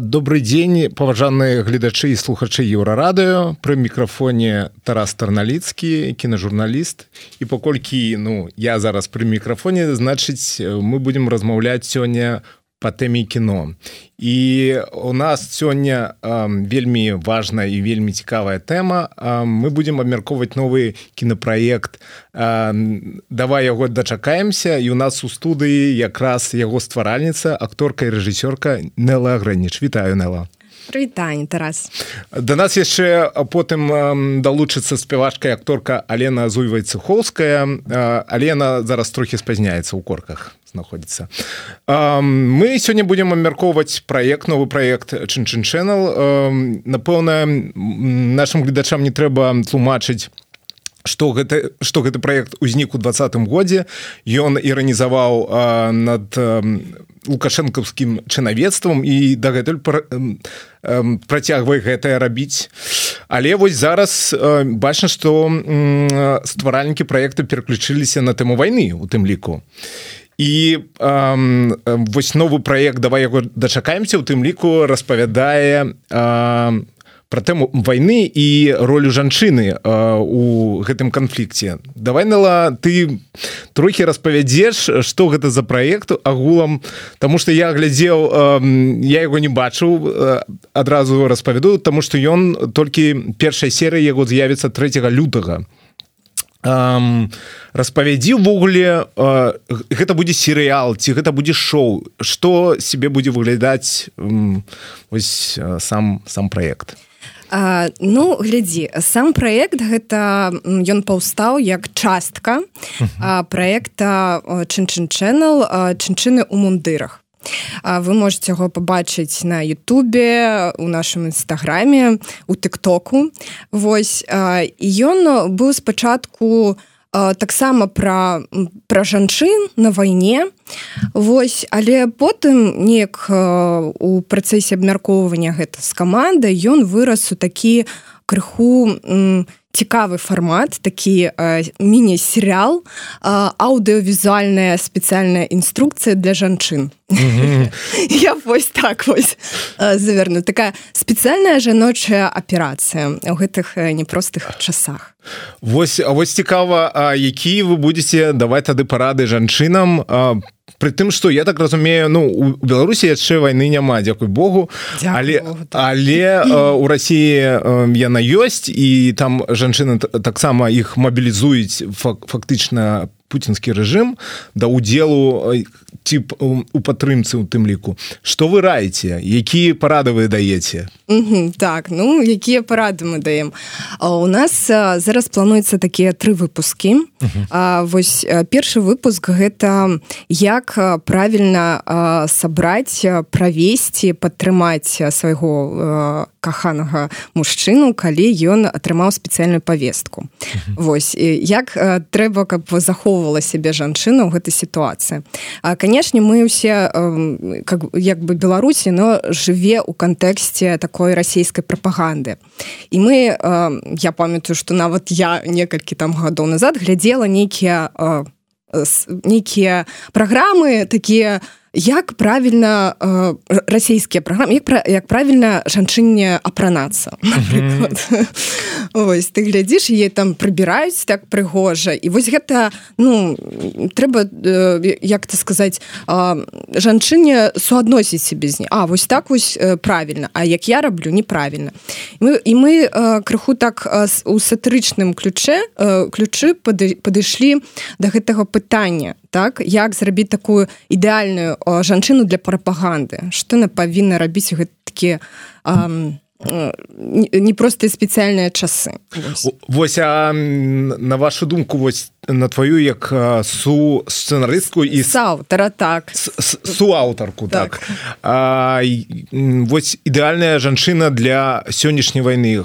добрый дзень паважаныя гледачы і слухачы еўрарадыо пры мікрафоне Тарас тарналіцкі кінажурналіст і паколькі ну я зараз пры мікрафоне значыць мы будемм размаўляць сёння по тэме кіно і у нас сёння вельмі важная і вельмі цікавая тэма мы будемм абмяркоўваць новы кінапраект давай яго дачакаемся і у нас у студыі якраз яго стваральніца акторка і рэжысёрка Нела граніч вітаю Нела. Прывітанне Тарас. Да нас яшчэ потым далучыцца спявачка акторка Алена Зуйвайцыхоўская Алена зараз трохі спазняецца ў корках знаходіцца мы сёння будемм абмяркоўваць проект новы проект чын-чын channel. Напэўна нашим гледачам не трэба тлумачыць что гэта что гэты проект узнік у двадцатым годзе. Ён іранізаваў над лукашэнкаўскім чынавецтвам і дагэтуль працягвае гэтае рабіць. Але вось зараз бачна что стваральнікі проекту пераключыліся на тэму войны у тым ліку і вось новы проект давай яго дачакаемся у тым ліку распавядае а, про тэму войны і ролю жанчыны у гэтым канфлікце. Давай нала ты трохі распавядзеш что гэта за проект агулам тому что я глядзеў я его не бачыў адразу распавяду тому что ён толькі першай серыі яго з'явіцца 3 лютага распавядзі ўвогуле гэта будзе серыял ці гэта будзе шоу. Что себе будзе выглядаць ось сам сам проект а А, ну глядзі сам проект гэта ён паўстаў як частка проекта чын-чын channel чынчыны у мундырах вы можете яго пабачыць на Ютубе у нашым нстаграме у тыктоку Вось ён быў спачатку у таксама пра пра жанчын на вайне Вось але потым неяк у працэсе абмяркоўвання гэта з камандай ён вырас у такі крыху цікавы фармат такі міні-серыал аўдыовізуальная спецыяльная інструкцыя для жанчын. Я вось так вось заверну такая спецыяльная жаночая аперацыя ў гэтых непростых часах. Вось вось цікава які вы будете даваць тады парады жанчынам по Прытым што я так разумею ну у Беларусі яшчэ вайны няма дзякуй Богу Дякую але Богу, так. але у Росіі яна ёсць і там жанчыны таксама іх мабілізуюць фактычна пуцінскі рэжым да удзелу тип у падтрымцы у тым ліку. Что вы раеце якія парады вы даеце? Так ну якія парады мы даем? У нас зараз плануецца такія тры выпускі. Вось першы выпуск гэта як правільна сабраць правесці падтрымаць свайго каханага мужчыну калі ён атрымаў спецыяльную повестку Вось як трэба каб захоўвала сябе жанчына ў гэтай сітуацыі. Канешне мы усе как як бы беларусі но жыве у кантэксце такой расійскай прапаганды. І мы я памятаю что нават я некалькі там гадоў назад глядзела нейкія нейкія праграмы такія як правильно э, расійскія праграмы як, пра, як правильно жанчыне апранацца Вось ты глядзіш е там прыбіраюць так прыгожа і вось гэта ну трэба э, як ты сказаць э, жанчыне суадносіць себе з не А вось так вось э, правильно А як я раблю неправільна. Мы і мы э, крыху так э, у сатырычным ключе э, ключы падышлі до гэтага пытання так як зрабіць такую ідэальную жанчыну для прапаганды? Что она павінна рабіць гэткі непростыя спецыяльныя часы? Вось. А на вашу думку вось на твою як су сцэнарыстку і аўтара так. суаўтарку так, так. А, вось ідэальная жанчына для сённяшняй вайны.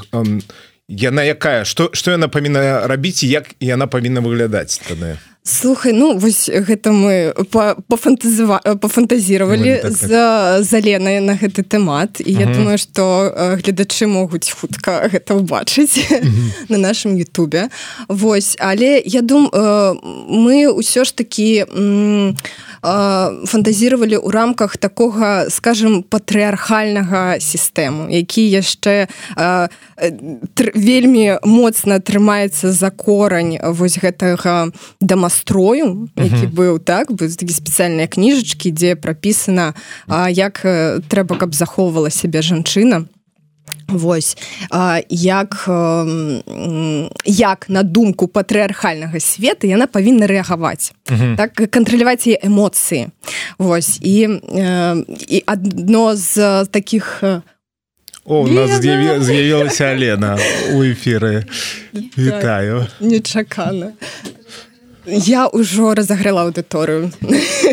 Яна якая? Что что яна павінна рабіць як яна павінна выглядаць тады слухай ну вось гэта мы пафантазіва пафантазіравалі так, за так. заленай на гэты тэмат. І я думаю что гледачы могуць хутка гэта ўбачыць на нашым Ютубе. Вось але я думаю мы ўсё ж такі фантазіравалі ў рамках такога скажем патрыархальнага сістэму які яшчэ вельмі моцна трымаецца за корань вось гэтага дамастрою які быў так бы такі спецыяльныя кніжачкі дзе прапісана як трэба каб захоўвала сябе жанчына. Вось. Як як на думку патрыархальнага света яна павінна рэагаваць. Так кантраляваць яе эмоцыі. Вось. І і адно з таких у нас з'явілася Алена у эфіры Вітаю. Нечакана я ўжо разагрэла аўдыторыю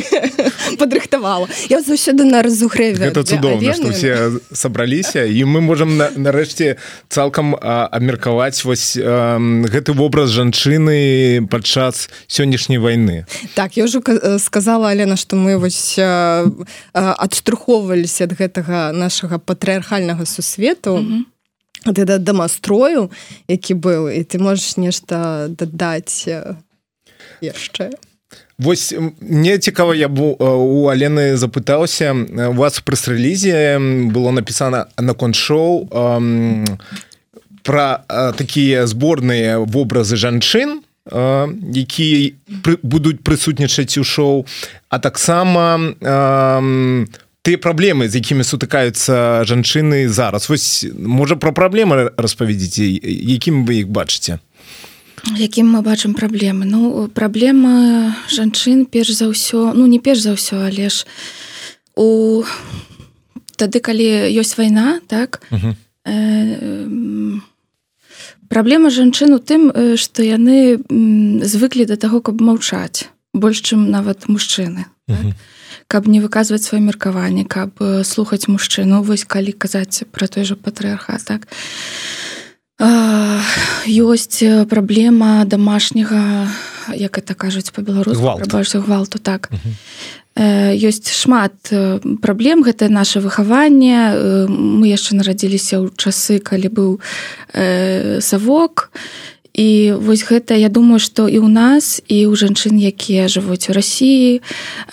падрыхтавала я заўсёды на разугрэве это цудоўна што все сабраліся і мы можемм нарэшце цалкам абмеркаваць вось а, гэты вобраз жанчыны падчас сённяшняй войны так я ўжо сказала Алена што мы вось адштурхоўваліся ад гэтага нашага патрыархальнага сусвету mm -hmm да дамастрою які быў і ты можаш нешта дадаць яшчэ Вось мне цікава я бу у алены запытаўся у вас пры рэлізе было напісана наконт шоу пра такія зборныя вобразы жанчын якія будуць прысутнічаць у шоу а таксама тыя праблемы з якімі сутыкаюцца жанчыны зараз. Вось можа пра праблемы распавядзіце якім вы іх бачыце якім мы бачым праблемы ну праблема жанчын перш за ўсё ну не перш за ўсё але ж у тады калі ёсць вайна так -huh. э, праблема жанчын у тым што яны звыклі да таго каб маўчаць больш чым нават мужчыны так? каб не выказваць сваё меркаванне каб слухаць мужчыну вось калі казаць про той же патрыархат так то ёсць праблема домашняга як это кажуць по-беларуску гвалту так. Ёсць шмат праблем гэта наше выхаванне. Мы яшчэ нарадзіліся ў часы калі быў савок. І вось гэта я думаю что і ў нас і ў жанчын якія жывуць у Росіі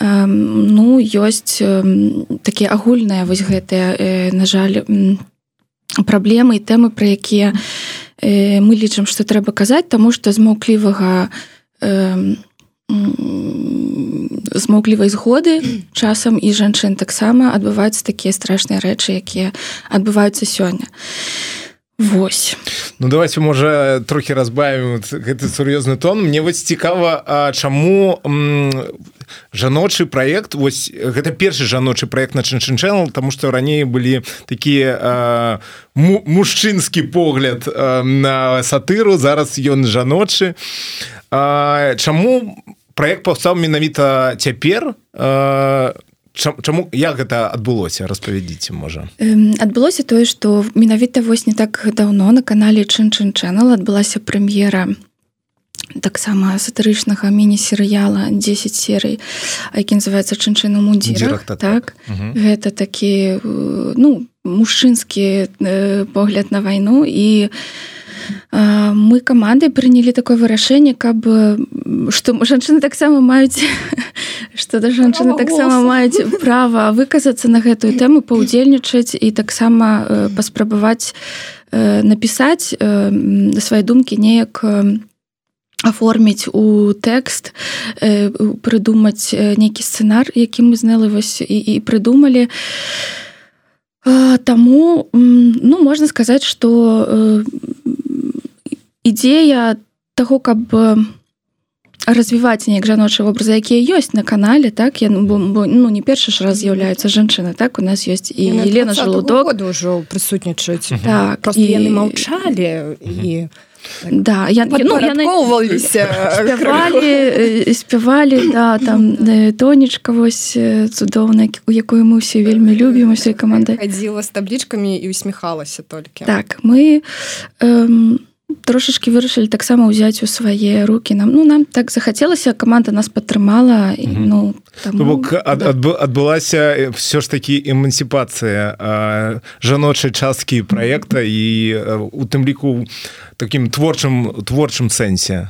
ну ёсць такія агульныя вось гэтыя на жаль у праблемы і тэмы пра якія э, мы лічым што трэба казаць таму што змоўклівага э, змоўклівай згоды часам і жанчын таксама адбываюцца такія страшныя рэчы якія адбываюцца сёння Вось. Ну давайте можа трохі разбавім гэты сур'ёзны тон. Мне вось цікава чаму жаночы проект вось гэта першы жаночы проект на чынчынчанал тому что раней былі такія мужчынскі погляд а, на сатыру зараз ён жаночы. Чаму проект паўстаў менавіта цяпер Чаму як гэта адбылося распавядзіце можа адбылося тое што менавіта вось не так даўно на канале чын-чын channel адбылася прэм'ера таксама сатырычнага міні-серыяла 10 серый які называется чынчына мундзірах так, так. Угу. гэта такі ну мужчынскі э, погляд на вайну і э, мы камандай прынялі такое вырашэнне каб што жанчыны таксама маюць што да жанчыны таксама маюць права выказацца на гэтую тэму паўдзельнічаць і таксама э, паспрабаваць э, напісаць э, свае думкі неяк аформіць у тэкст прыдумаць нейкі сцэнар які мы знялы вось і, і прыдумалі Таму ну можна сказаць што ідзея таго каб развіваць неяк жаночыя вобразы якія ёсць на канале так? Я ну, ну не першы ж раз з'яўляецца жанчына так? У нас ёсць і Елена жалудок ўжо прысутнічаюць. Так, і... яны маўчалі і да я наоўваліся спявалі спявалі да там тонечка вось цудоўна у якую мы ўсе вельмі любім усе каманды адзіла з таблічкамі і усміхалася толькі. Так мы эм, трошачки вырашылі таксама ўзяць у свае руки. Нам ну нам так захацелася каманда нас падтрымала і ну бок адбылася все ж таки эмансіпацыя жаночай часткі проекта і у тым ліку таким творчым творчым сэнсе.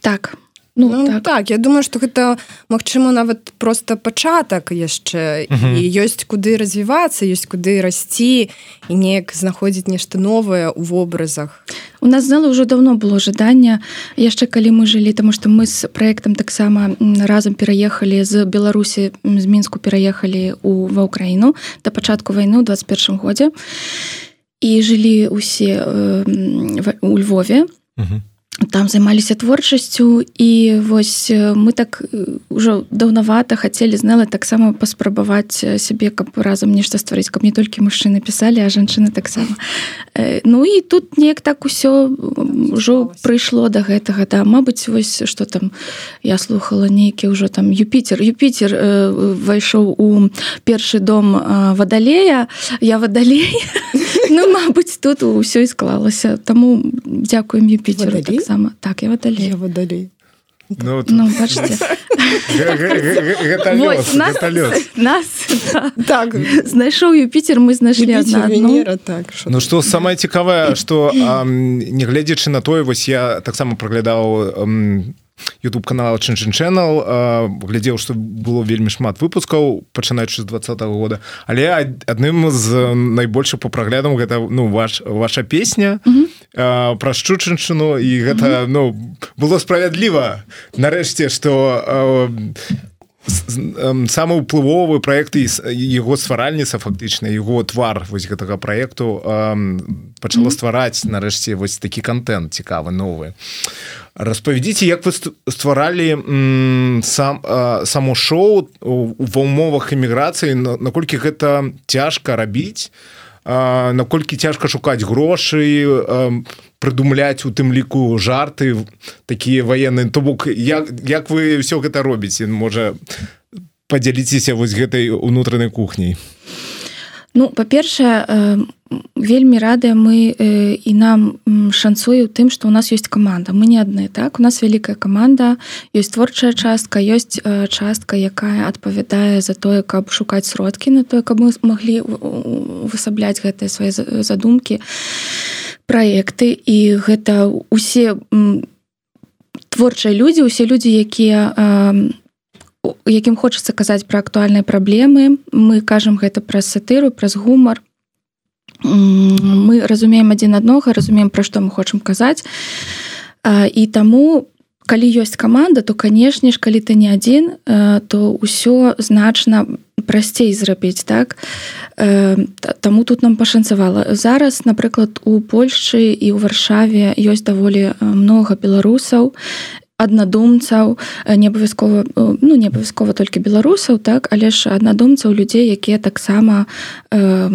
Так Ну, ну так. так я думаю что гэта Мачыма нават просто пачатак яшчэ. Uh -huh. і ёсць куды развівацца ёсць куды расці і неяк знаходзіць нешта новае ў вобразах. У нас знала ўжо давно было жаданне яшчэ калі мы жылі тому что мы з проектам таксама разам пераехалі з беларусі з мінску пераехалі у ва ўкраіну да пачатку вайны ў 21 годзе. І жылі усе э, у Львове. Uh -huh там займаліся творчасцю і вось мы так ўжо даўнавата хацелі знала таксама паспрабаваць сябе каб разам нешта стварыць каб не толькі мужчыны пісалі а жанчыны таксама. Ну і тут неяк так усё ўжо прыйшло до да гэтага да. Мабыць вось что там я слухала нейкі ўжо там Юпітер Юпітер вайшоў у першы дом вадалея я вадалей Ну Мабыць тут ўсё і склалася. Таму дзякуем Юпітер таксама так я водолей я водолей Ну, ну, нас так. Знайшоў Юпітер мы знайшлі так Ну што самае цікавае што не гледзячы на тое вось я таксама праглядаў youtube канал чынчын channel глядзеў што было вельмі шмат выпускаў пачынаючы з двадцатого года. Але адным з найбольшых по праглядам гэта ну ваш ваша песня пра шчучынчыну. І гэта ну было справядліва. Нарэшце што самы ўплывовы проект его стваральніца фактычна его твар вось гэтага проекту пачала ствараць нарэшце вось такі контент цікавы новы распавядзіце як вы стваралі сам само шоу ва умовах эміграцыі наколькі гэта цяжка рабіць наколькі цяжка шукаць грошы прыдумляць у тым ліку жарты такія военные то бок як, як вы все гэта робіце? Можа подзяліцеся вось гэтай унутранай кухняй Ну па-першае вельмі радыя мы э, і нам шанцуе ў тым што у нас ёсць каманда. Мы не адны так? У нас вялікая каманда ёсць творчая частка ёсць э, частка якая адпавядае за тое каб шукаць сродкі на тое каб мы маглі высабляць гэтыя свае задумкі праекты. І гэта усе творчыя людзі усе людзі якія якім хочацца казаць пра актуальныя праблемы. Мы кажам гэта праз сатыру праз гумар. Мы разумеем адзін аднога разумеем пра што мы хочам казаць. І таму калі ёсць каманда то канешне ж калі ты не адзін то ўсё значна прасцей зрабіць так? Таму тут нам пашанцавала. Зараз напрыклад у Польшчы і ў варшаве ёсць даволі многа беларусаў аднадумцаў э, не абавязкова э, ну не абавязкова толькі беларусаў так але ж аднадумцаў людзей якія таксама э,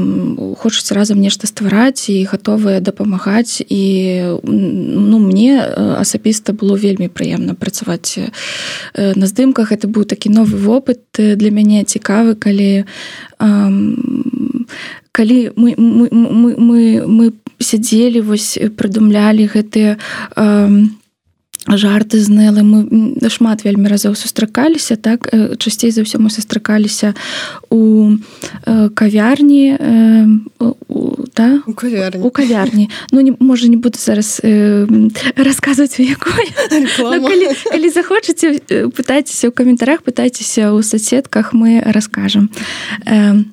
хочуць разам нешта ствараць і гатовыя дапамагаць. І ну мне асабіста было вельмі прыемна працаваць на здымках. Это быў такі новы вопыт для мяне цікавы калі э, калі мы мы мы мы, мы сядзелі вось прыдумлялі гэтыя э, жарты з нэлы мы шмат вельмі разоў сустракаліся так часцей за ўсё мы сустракаліся у кавярні да? у кавярні, у кавярні. ну не можа не буду зараз э, расказваць у якой. Ну, калі, калі захочаце пытайцеся ў каментарах пытайцеся ў соцсетках мы раскажам э,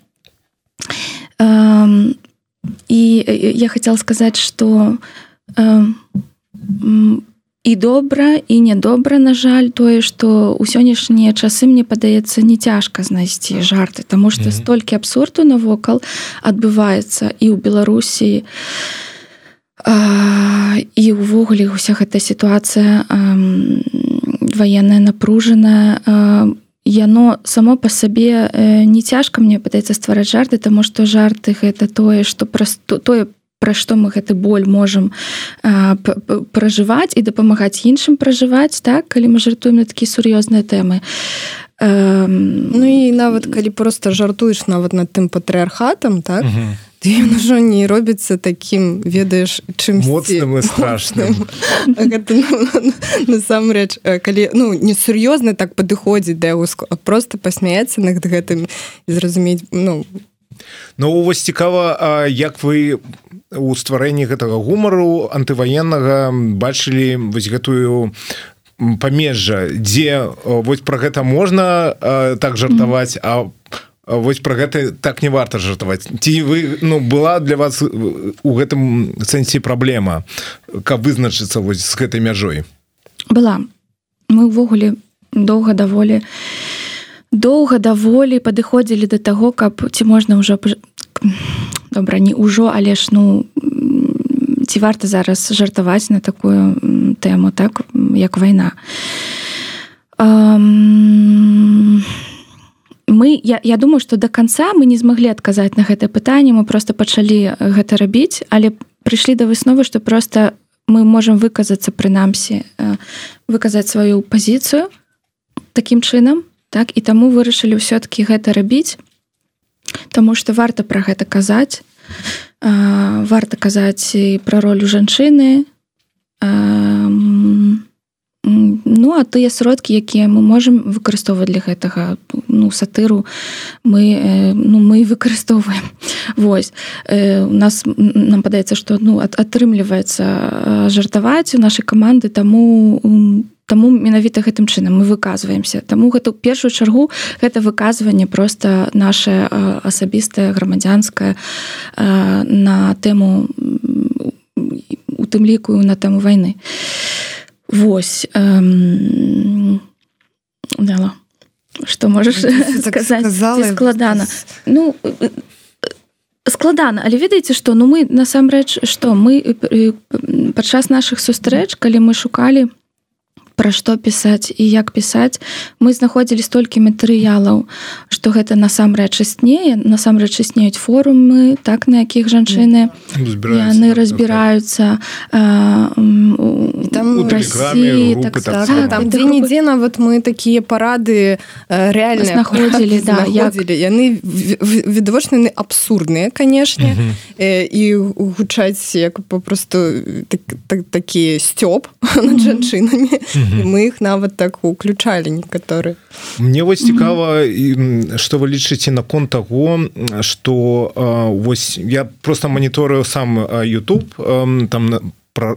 э, і я хотела сказаць что э, і добра і нядобра на жаль тое што ў сённяшнія часы мне падаецца не цяжка знайсці жарты Таму што mm -hmm. столькі абсурду навокал адбываецца і ў беларусі і ўвогуле уся гэта сітуацыя ваенная напружаная яно само по сабе не цяжка мне падаецца ствараць жарты таму што жарты гэта тое што просто тое пра што мы гэты боль можам пражываць і дапамагаць іншым пражываць так? Калі мы жартуем на такія сур'ёзныя тэмы. Ну і нават калі просто жартуеш нават над тым патрыархатам так? Ўжо не робіцца таким ведаеш чым моцным і страшным. Насамрэч калі ну несур'ёзна так падыходзіць да яго просто пасмяяться над гэтым і зразумець ну Ну вас цікава як вы у стварэнні гэтага гумару антываеннага бачылі вось гэтую памежжа дзе вось пра гэта можна так жартаваць а вось пра гэта так не варта жартаваць. Ці вы ну была для вас у гэтым сэнсе праблема каб вызначыцца вось з гэтай мяжой? Была. Мы ўвогуле доўга даволі не доўга даволі падыходзілі да таго каб ці можна ўжо добра не ўжо але ж ну ці варта зараз жартаваць на такую тэму так як вайна. Um, мы я, я думаю что до конца мы не змаглі адказаць на гэтае пытанне мы просто пачалі гэта рабіць але прыйшлі да высновы что просто мы можемм выказацца прынамсі выказаць сваю пазіцыю таким чынам так і таму вырашылі ўсё-кі гэта рабіць Таму что варта пра гэта казаць. Варта казаць пра ролю жанчыны. Ну а тыя сродкі якія мы можемм выкарыстоўваць для гэтага ну сатыру мы ну мы выкарыстоўваем. Вось. У нас нам падаецца што ну атрымліваецца жартаваць у нашай каманды таму у Таму менавіта гэтым чынам мы выказваемся. Таму гэта ў першую чаргу гэта выказванне просто наше асабістае грамадзянскае на тэму у тым ліку на тэму вайны. Вось дала что можаш сказаць складана ну складана але ведаеце што ну мы насамрэч што мы падчас наших сустрэч калі мы шукалі пра што пісаць і як пісаць. Мы знаходзілі столькі матэрыялаў што гэта насамрэч існее насамрэч існеюць форумы так на якіх жанчыны яны разбіраюцца нідзе нават мы такія парады реально знаходзілі да яны відавочны абсурдныя канешне. І гучаць як попросту такі сцёб над жанчынамі мы их нават так уключалі некаторы мне вось цікава что вы лічыце наконт того что вось я просто моніторыю сам YouTube там про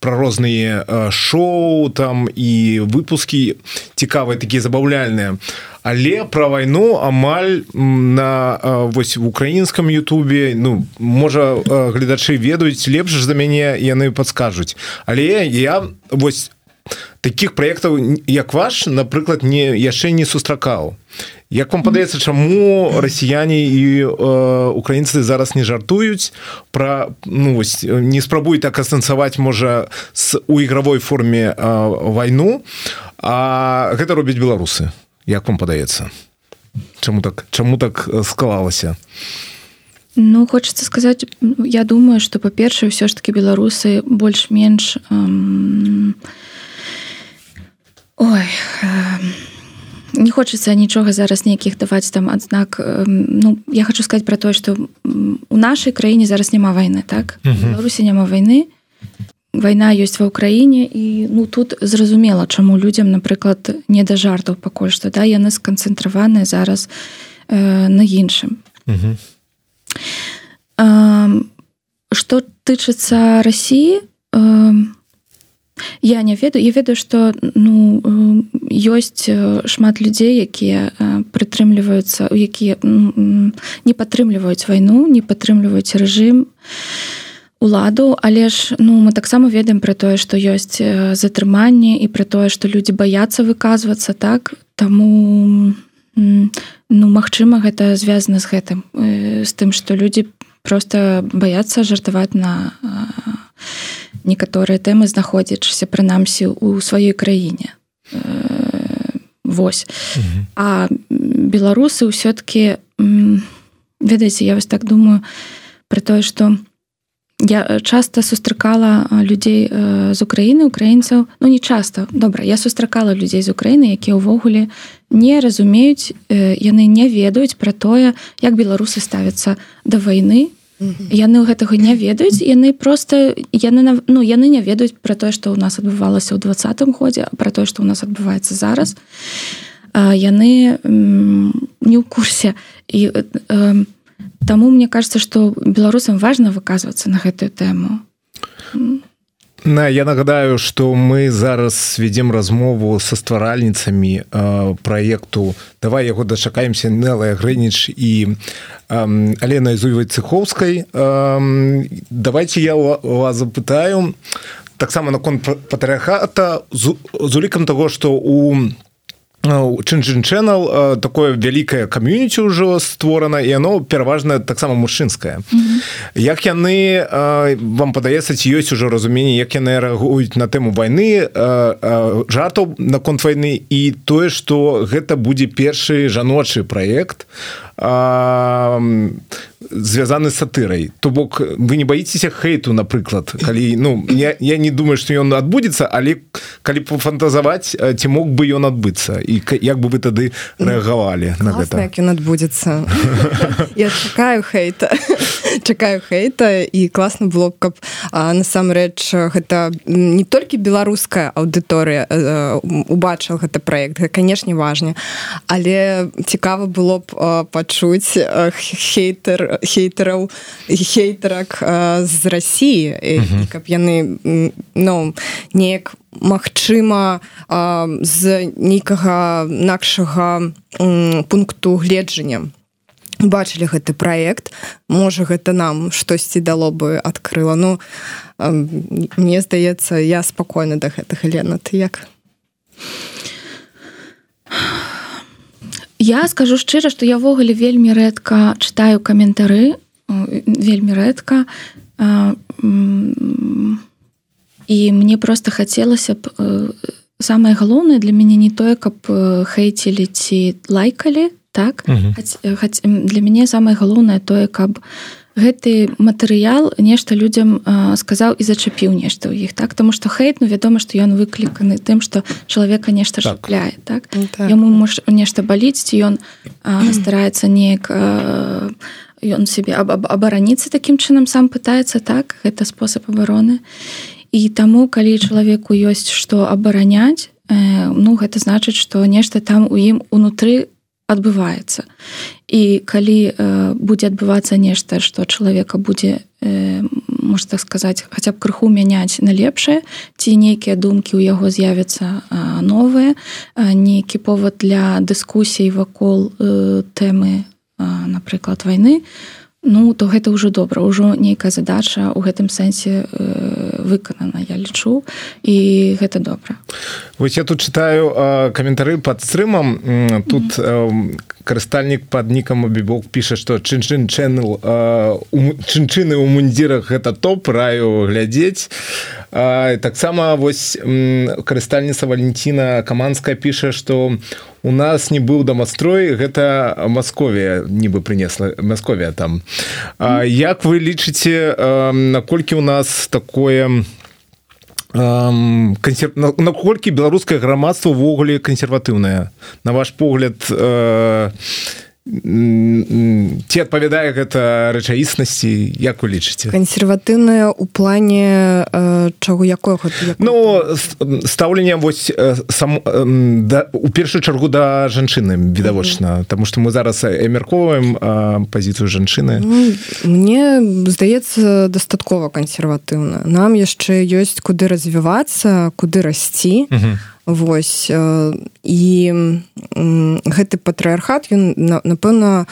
про розныя шоу там і выпуски цікавыя такія забаўляльныя. Але про вайну амаль на вось в украінском Ютубе ну можа гледачы ведаюць лепш за мяне яны подскажуць але я вось таких проектаў як ваш напрыклад не яшчэ не сустракаў Як вам падаецца чаму расіяне і э, украінцы зараз не жартуюць пра ну вось не спрабуй так астанцаваць можа з у ігравой форме э, вайну а гэта робяць беларусы. Як вам падаецца Чаму так чаму так склалася Ну хочется сказаць я думаю что па-першае ўсё ж таки беларусы больш-менш э, Ой не хочется нічога зараз нейкіх даваць там адзнак. Ну я хочу сказать про тое что у нашай краіне зараз няма войны так? Беларусі няма войны. Вайна ёсць ва ўкраіне і ну тут зразумела чаму людям напрыклад не да жартаў пакуль што да? Яны сканцэнтраваныя зараз э, на іншым. Что тычыцца Росіі э, я не ведаю. Я ведаю что ну ёсць э, шмат людзей якія э, прытрымліваюцца у якія не падтрымліваюць вайну не падтрымліваюць рэжым уладу. Але ж ну мы таксама ведаем про тое что ёсць э, затрыманне і про тое что людзі баяцца выказвацца так? Таму ну магчыма гэта звязана з гэтым з тым что людзі просто баяцца жартаваць на некаторыя тэмы знаходзячыся прынамсі у сваёй краіне. Вось. А беларусы ўсё-таки ведаеце я вас так думаю про тое что я часто сустракала людзей з Украіны украінцаў. Ну не часто добра я сустракала людзей з Украіны якія ўвогуле не разумеюць яны не ведаюць пра тое як беларусы ставяцца да вайны яны гэтага не ведаюць яны просто яны ну яны не ведаюць пра тое што ў нас адбывалася ў двадцатым годзе пра тое што ў нас адбываецца зараз. Яны не ў курсе. І таму мне кажется што беларусам важна выказвацца на гэтую тэму. На я нагадаю что мы зараз ведем размову со стваральніцамі э, проекту давай яго дачакаемся нелая грэніч і э, алена зуйвай цеховскай э, давайте я вас запытаю. Таксама наконт патрыархата з, з улікам того что у чынчын channel такое вялікае кам'юніці ўжо створана і оно пераважна таксама мужчынскае mm -hmm. як яны вам падаецца ці ёсць ужо разуменне як яны рэагуюць на тэму войны жартаў наконт войны і тое что гэта будзе першы жаночы проект звязаны сатырай. То бок вы не баіцеся хейту напрыклад калі ну я, я не думаю что ён адбудзецца але калі пафантазаваць ці мог бы ён адбыцца? І як бы вы тады рэагавалі на гэта? як ён адбудзецца. Я чакаю хейта. Чакаю хейта і класна было б каб насамрэч гэта не толькі беларуская аўдыторыя убачыла гэта проект канешне важна. Але цікава было б пачуць хейтер хейтераў хейтерак з Росіі каб яны ну неяк магчыма з нейкага накшага пункту гледжання. Бачылі гэты проект можа гэта нам штосьці дало бы адкрыла. Ну мне здаецца я спакойна да гэтага Лена ты як я скажу шчыра што я ввогуле вельмі рэдка чытаю каментары вельмі рэдка і мне просто хацелася б самае галоўнае для мяне не тое каб хейцілі ці лайкалі так? Хаць, для мяне самае галоўнае тое каб гэты матэрыял нешта людзям сказаў і зачапіў нешта ў іх так тому что хейт ну вядома што ён выкліканы тым что чалавека нешта шапляе так, так? так. яму мож нешта баліць ці ён стараецца неяк ён себе аб абараніцца такім чынам сам пытаецца так гэта спосаб абароны і таму калі чалавеку ёсць што абараняць ну гэта значыць што нешта там у ім унутры у адбываецца і калі э, будзе адбывацца нешта што чалавека будзе э, можна так сказаць хаця б крыху мяняць на лепшае ці нейкія думкі ў яго з'явяцца новыя нейкі повод для дыскусій вакол э, тэмы напрыклад войны ну то гэта ўжо добра ўжо нейкая задача ў гэтым сэнсе э, выканана я лічу і гэта добра вось я тут читаю каментары под стрымам тут -hmm. Карыстальнік под нікам бібок піша что чынчын channel чынчыны ў мундзірах гэта топ раю глядзець таксама вось карыстальніца валентина каманская піша что у нас не быў дамастрой гэта Масковія нібы принесла Масковія там а, як вы лічыце наколькі у нас такое канцер... наколькі беларускае грамадства ўвогуле кансерватыўнае? На ваш погляд э, ці адпавядае гэта рэчаіснасці як вы лічыце кансерватыўная у плане э, чаго якое Ну стаўленне вось э, сам да, у першую чаргу да жанчыны відавочна Таму што мы зараз э, пазіцыю жанчыны ну, Мне здаецца дастаткова кансерватыўна нам яшчэ ёсць куды развівацца куды расці а Вось і гэты патрыархат ён напэўна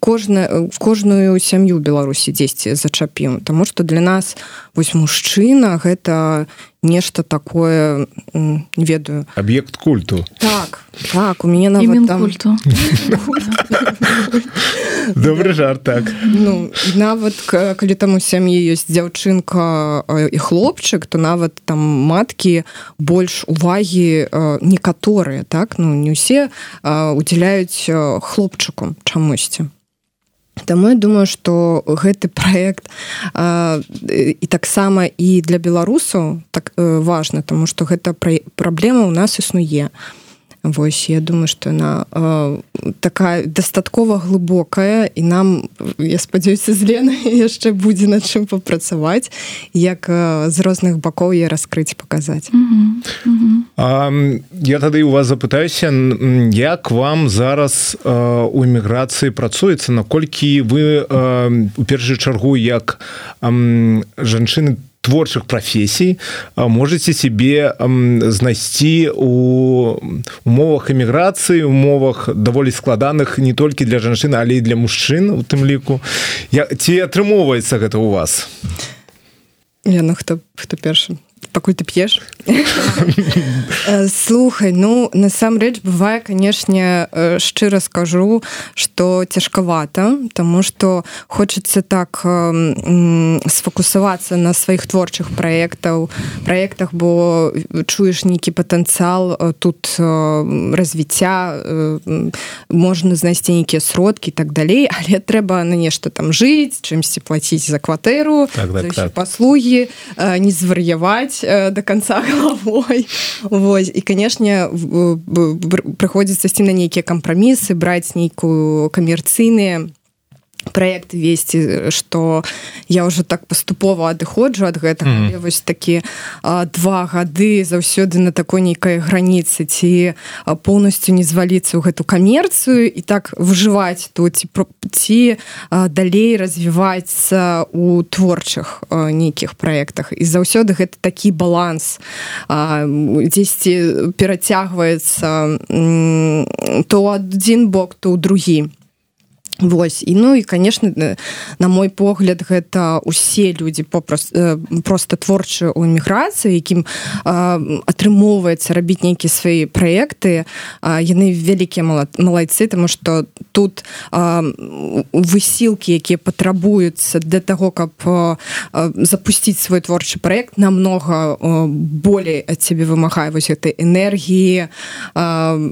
кожна в кожную сям'ю беларусі дзесьці зачапіў. Таму што для нас вось мужчына гэта нешта такое не ведаю. Аб'ект культу. Так так у мяне нават там культу. Добры жарт так. Ну нават калі там у сям'і ёсць дзяўчынка і хлопчык то нават там маткі больш увагі некаторыя так? Ну не ўсе удзяляюць хлопчыку чамусьці Таму я думаю, што гэты праект і таксама і для беларусаў так важна, таму што гэта праблема ў нас існуе. Вось я думаю что она э, такая дастаткова глыбокая і нам я спадзяюся з Лены яшчэ будзе над чым папрацаваць як э, з розных бакоў я раскрыць паказаць mm -hmm. Mm -hmm. а, я тады у вас запытаюся як вам зараз э, у эміграцыі працуецца наколькі вы э, у першую чаргу як э, жанчыны там творчых прафесій можете себе знайсці у умовах эміграцыі умовах даволі складаных не толькі для жанчын але і для мужчын у тым ліку. Я ці атрымоўваецца гэта у вас? Я ну хто хто першым пакуль ты п'еш э, слухай ну насамрэч бывае канешне э, шчыра скажу что цяжкавата тому что хочется так сфокусавацца на сваіх творчых праектаў праектах бо чуеш нейкі патэнцыял э, тут развіцця можна знайсці нейкія сродкі так далей але трэба на нешта там жыць чымсьці плаціць за кватэру так, так, так. паслугі не звар'яваць Э, до конца головой. Вось і канешне прыходзіцца ісці на нейкія кампрамісы браць нейкую камерцыйныя проект весці что я уже так паступова адыходжу ад гэтага. Mm -hmm. вось такі а, два гады заўсёды на такой нейкай граніцы ці полностью не зваліцца ў гэту камерцыю і так выжываць тут ці ці далей развівацца у творчых нейкіх проектах і заўсёды гэта такі баланс дзесьці перацягваецца то адзін бок то ў другі Вось. І ну і конечно на мой погляд гэта усе людзі попрост просто творчыя у эміграцыі якім атрымоўваецца рабіць нейкія свае праекты яны вялікія малайцы тому что тут высілкі якія патрабуюцца для того каб запусціць свой творчы проект намного болей ад цябе вымагае вось гэтай энергіі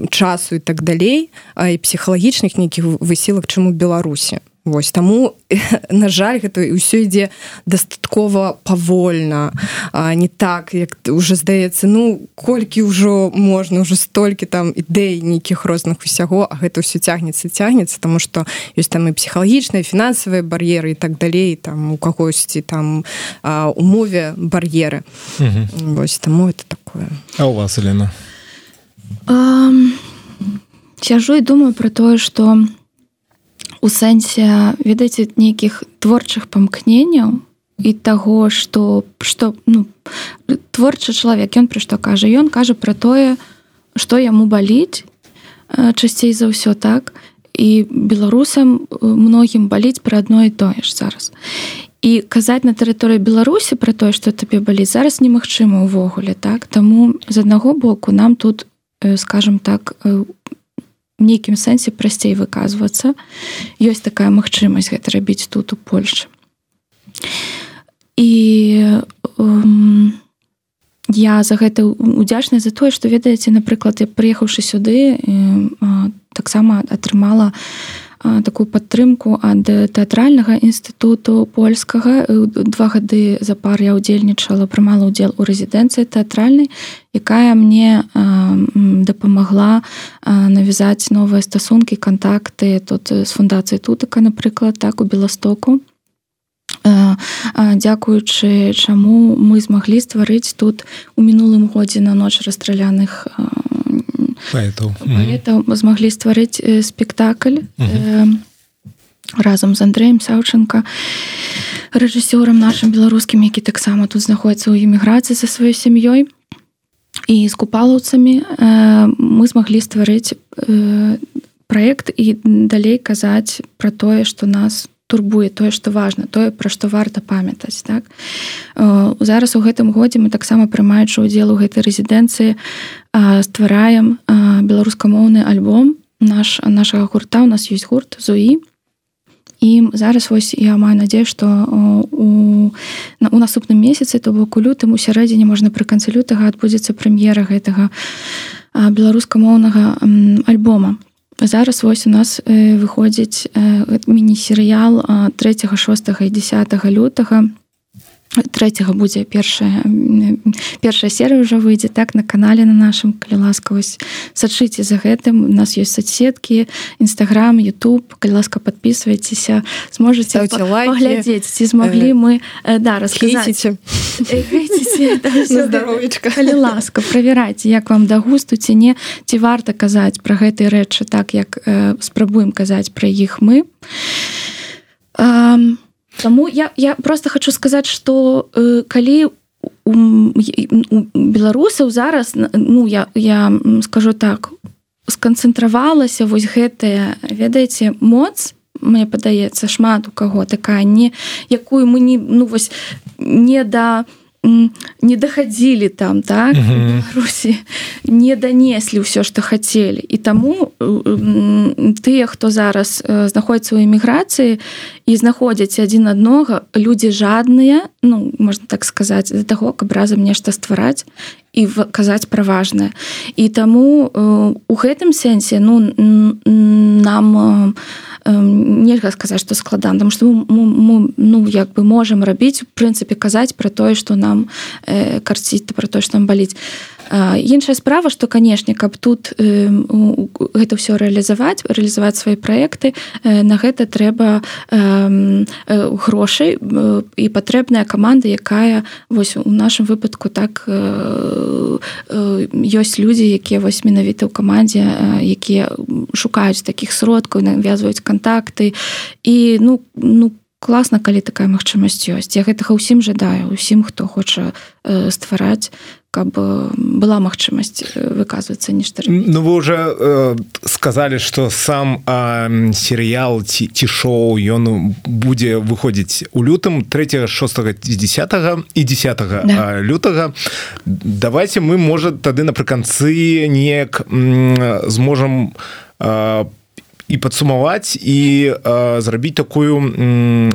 часу і так далей і псіхалагічных нейкіх высілак чаму беларусі. Вось таму на жаль гэта ўсё ідзе дастаткова павольна. А, не так як уже здаецца ну колькі ўжо можна уже столькі там ідэй нейкіх розных усяго а гэта ўсё цягнецца цягнецца тому что ёсць там і псіхалагічныя фінансавыя бар'еры і так далей там у кагосьці там у мове бар'еры. Вось таму это такое. А у вас Елена? Um, сяжу і думаю про тое что у сэнсе ведаеце нейкіх творчых памкненняў і таго что что ну творчы чалавек ён пра што кажа? Ён кажа пра тое што яму баліць часцей за ўсё так? І беларусам многім баліць пра адно і тое ж зараз. І казаць на тэрыторыі беларусі пра тое што табе баліць зараз немагчыма ўвогуле так? Таму з аднаго боку нам тут скажем так у нейкім сэнсе прасцей выказвацца. Ёсць такая магчымасць гэта рабіць тут у Польше і um, я за гэта удзячная за тое што ведаеце напрыклад я прыехаўшы сюды таксама атрымала такую падтрымку ад тэатральнага інстытуту польскага. Два гады запар я удзельнічала прымала ўдзел у рэзідэнцыі тэатральнай якая мне дапамагла навязаць новыя стасункі контакты тут з фундацыі тутака напрыклад так у беластоку дзякуючы чаму мы змаглі стварыць тут у мінулым годзе на ноч расстраляных змаглі стварыць спектакль разам з Андреем Саўчынка рэжысёрам нашим беларускім які таксама тут знаходіцца ў эміграцыі са сваёй сям'ёй і з купалаўцамі мы змаглі стварыць праект і далей казаць пра тое што нас турбуе тое што важна тое пра што варта памятаць так? Зараз у гэтым годзе мы таксама прымаючы удзел у гэтай рэзідэнцыі ствараем беларускамоўны альбом наш нашага гурта. У нас ёсць гурт зуі і зараз вось я маю надзею што у, у наступным месяцы то бок у лютым у сярэдзіне можна пры канцы лютага адбудзецца прэм'ера гэтага беларускамоўнага альбома зараз вось у нас выходзіць міні-серыял 3 6 і 10 лютага третьего будзе першая першая серыя ўжо выйдзе так на канале на нашым калі ласка вось сачыце за гэтым. У нас ёсць соцсеткі нстаграм YouTube калі ласка подписывайтеся сможете глядзець ці змаглі мы да расказаце здоровечка калі ласка правярайце як вам да густу ці не. Ці варта казаць пра гэтыя рэчы так як спрабуем казаць пра іх мы. А Таму я, я просто хочу сказаць, што э, калі у, у беларусаў зараз ну я, я скажу так сканцэнтравалася вось гэтая ведаеце моц мне падаецца шмат у каго такая не якую мы не ну вось не да не дахадзілі там так Русі не данеслі ўсё што хацелі і таму тыя хто зараз знаходіцца ў эміграцыі і знаходзяць адзін аднога людзі жадныя ну можна так сказаць для таго каб разам нешта ствараць і казаць пра важнае і таму у гэтым сэнсе ну нам у нельга сказаць што складан там што ну як бы можам рабіць у прынцыпе казаць пра тое што нам э, карціць пра тое што нам баліць іншая справа што канешне каб тут э, гэта ўсё рэалізаваць рэалізаваць свае праекты э, на гэта трэба э, грошай э, і патрэбная каманда якая вось у нашым выпадку так э, э, ёсць людзі якія вось менавіта ў камандзе э, якія шукаюць такіх сродкаў навязваюць контакты. І ну ну класна калі такая магчымасць ёсць. Я гэтага ўсім жадаю усім хто хоча э, ствараць каб была магчымасць выказвацца нешта Ну вы уже э, сказали что сам э, серыял ці ці шоу ён будзе выходзіць у лютым 3 6 10 і 10 да. лютага. Давайте мы может тады напрыканцы неяк зможам по э, і падсумаваць і э, зрабіць такую э,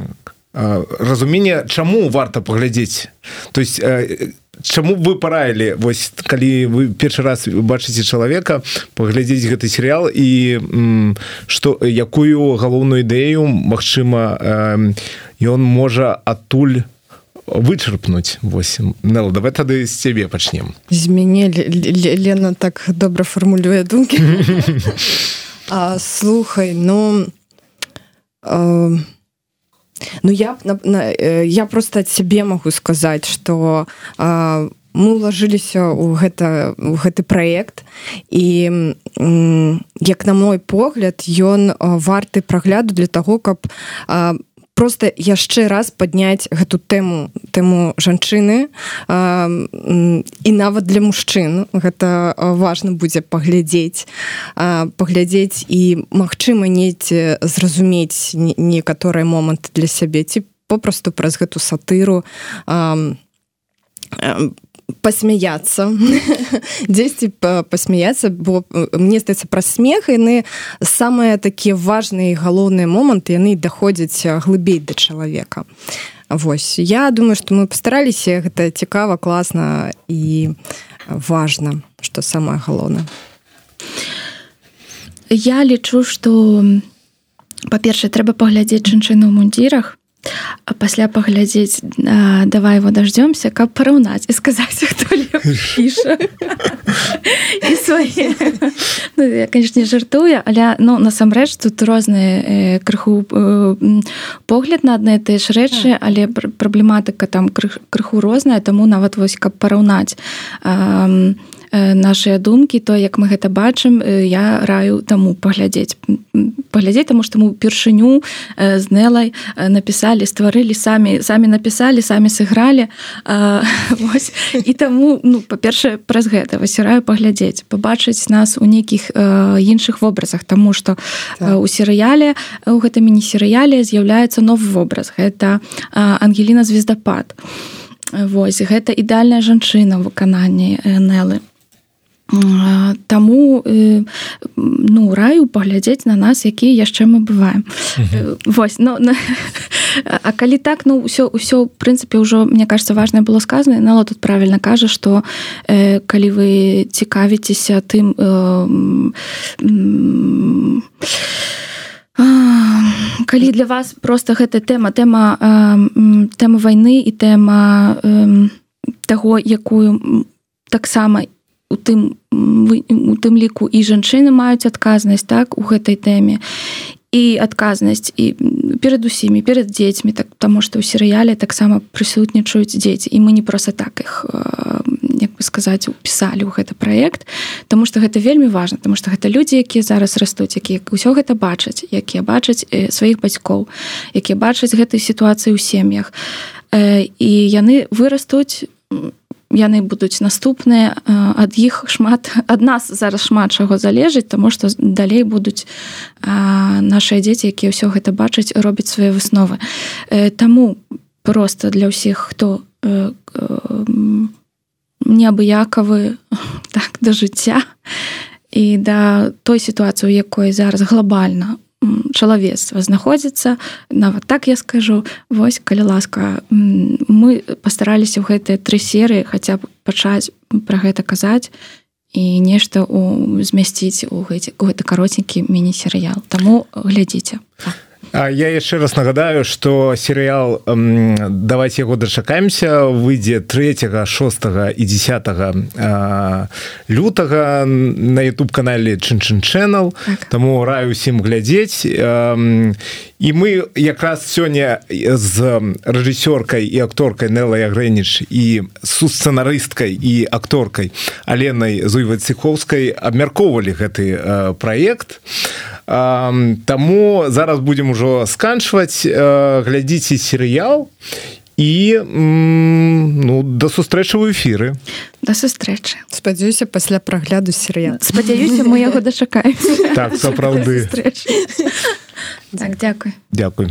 разуменне чаму варта паглядзець. То есть э, Чаму вы параілі вось калі вы першы раз бачыце чалавека паглядзець гэты серыял і што якую галоўную ідэю Мачыма ён можа адтуль вычарпнуць. Восьм Нел давай тады з цябе пачнем. З мяне Лена так добра фармулюе думкі а, слухай ну а Ну я э, я просто ад сябе магу сказаць что мы ўлажыліся ў гэта у гэты праект і як на мой погляд ён варты прагляду для того каб просто яшчэ раз падняць гэту тэму тэму жанчыны. А, і нават для мужчын гэта важна будзе паглядзець. Паглядзець і магчыма неці зразумець некаторыя моманты для сябе ці попросту праз гэту сатыру а, посмяяться дзесьці посмяяться бо мне здаецца пра смех яны самыя такія важныя галоўныя моманты яны даходзяць глыбей да чалавека Вось. Я думаю что мы постараліся гэта цікава класна і важно что самое галоўна я лічу что па-першае трэба паглядзець жанчыну мундзірах а пасля паглядзець давай его дождёмся каб параўнаць і сказаць хто ну, я конечно жартуе але ну насамрэч тут розныя э, крыху э, погляд на адны тыя ж рэчы але праблематыка там крыху розная таму нават вось каб параўнаць. А нашыя думкі то як мы гэта бачым я раю таму паглядзець. Паглядзець таму што мы упершыню з нелай напісалі стварылі самі самі напісалі самі сыгралі. І таму ну па-першае праз гэта васіраю паглядзець пабачыць нас у нейкіх іншых вобразах. Тому что так. у серыяле у гэтым міні-серыяле з'яўляецца новы вобраз. Гэта ангеліна звездапад. Вось гэта ідэальная жанчына выкананні нелы Таму ну раю паглядзець на нас якія яшчэ мы бываем. Вось но ну, А калі так ну ўсё ўсё прынцыпе ўжо мне кажется важное было сказано нала тут правильно кажа что э, калі вы цікавіцеся тым э, калі для вас просто гэта тэма тэма тэма вайны і тэма таго якую таксама у тым у тым ліку і жанчыны маюць адказнасць так у гэтай тэме. І адказнасць і перад усімі перад дзецьмі так таму што ў серыяле таксама прысутнічаюць дзеці. І мы не проста так іх як бы сказаць упісалі ў гэты праект Таму што гэта вельмі важна тому што гэта людзі якія зараз растуць якія ўсё гэта бачаць якія бачаць сваіх бацькоў якія бачаць гэтай сітуацыі ў сем'ях. І яны вырастуць у яны будуць наступныя ад іх шмат ад нас зараз шмат чаго залежыць тому что далей будуць нашыя дзеці якія ўсё гэта бачаць робяць свае высновы. Таму просто для ўсіх хто неабыякавы так да жыцця і да той сітуацыі у якой зараз глобальна чалавецтва знаходзіцца нават так я скажу. Вось калі ласка мы пастараліся ў гэтыя тры серыі хаця б пачаць пра гэта казаць і нешта у змясціць у гэты гэты каротенькі міні-серыял. Таму глядзіце. Так я яшчэ раз нагадаю что серыял давайте яго дачакаемся выйдзе 3 6 і 10 лютага на youtube канале чынчын channel так. таму раю усім глядзець і мы якраз сёння з рэжысёркай і акторкай нелай агрэніч і сусцэнарысткай і акторкай аленай зуйваціховскай абмяркоўвалі гэты праект. Таму зараз будзем ужо сканчваць глядзіце серыял і ну да сустрэчы ў эфіры. Да сустрэчы. Спадзяюся пасля прагляду серыя спадзяюся мы яго дачакаем так сапраўды. Так дзякуй дзякуй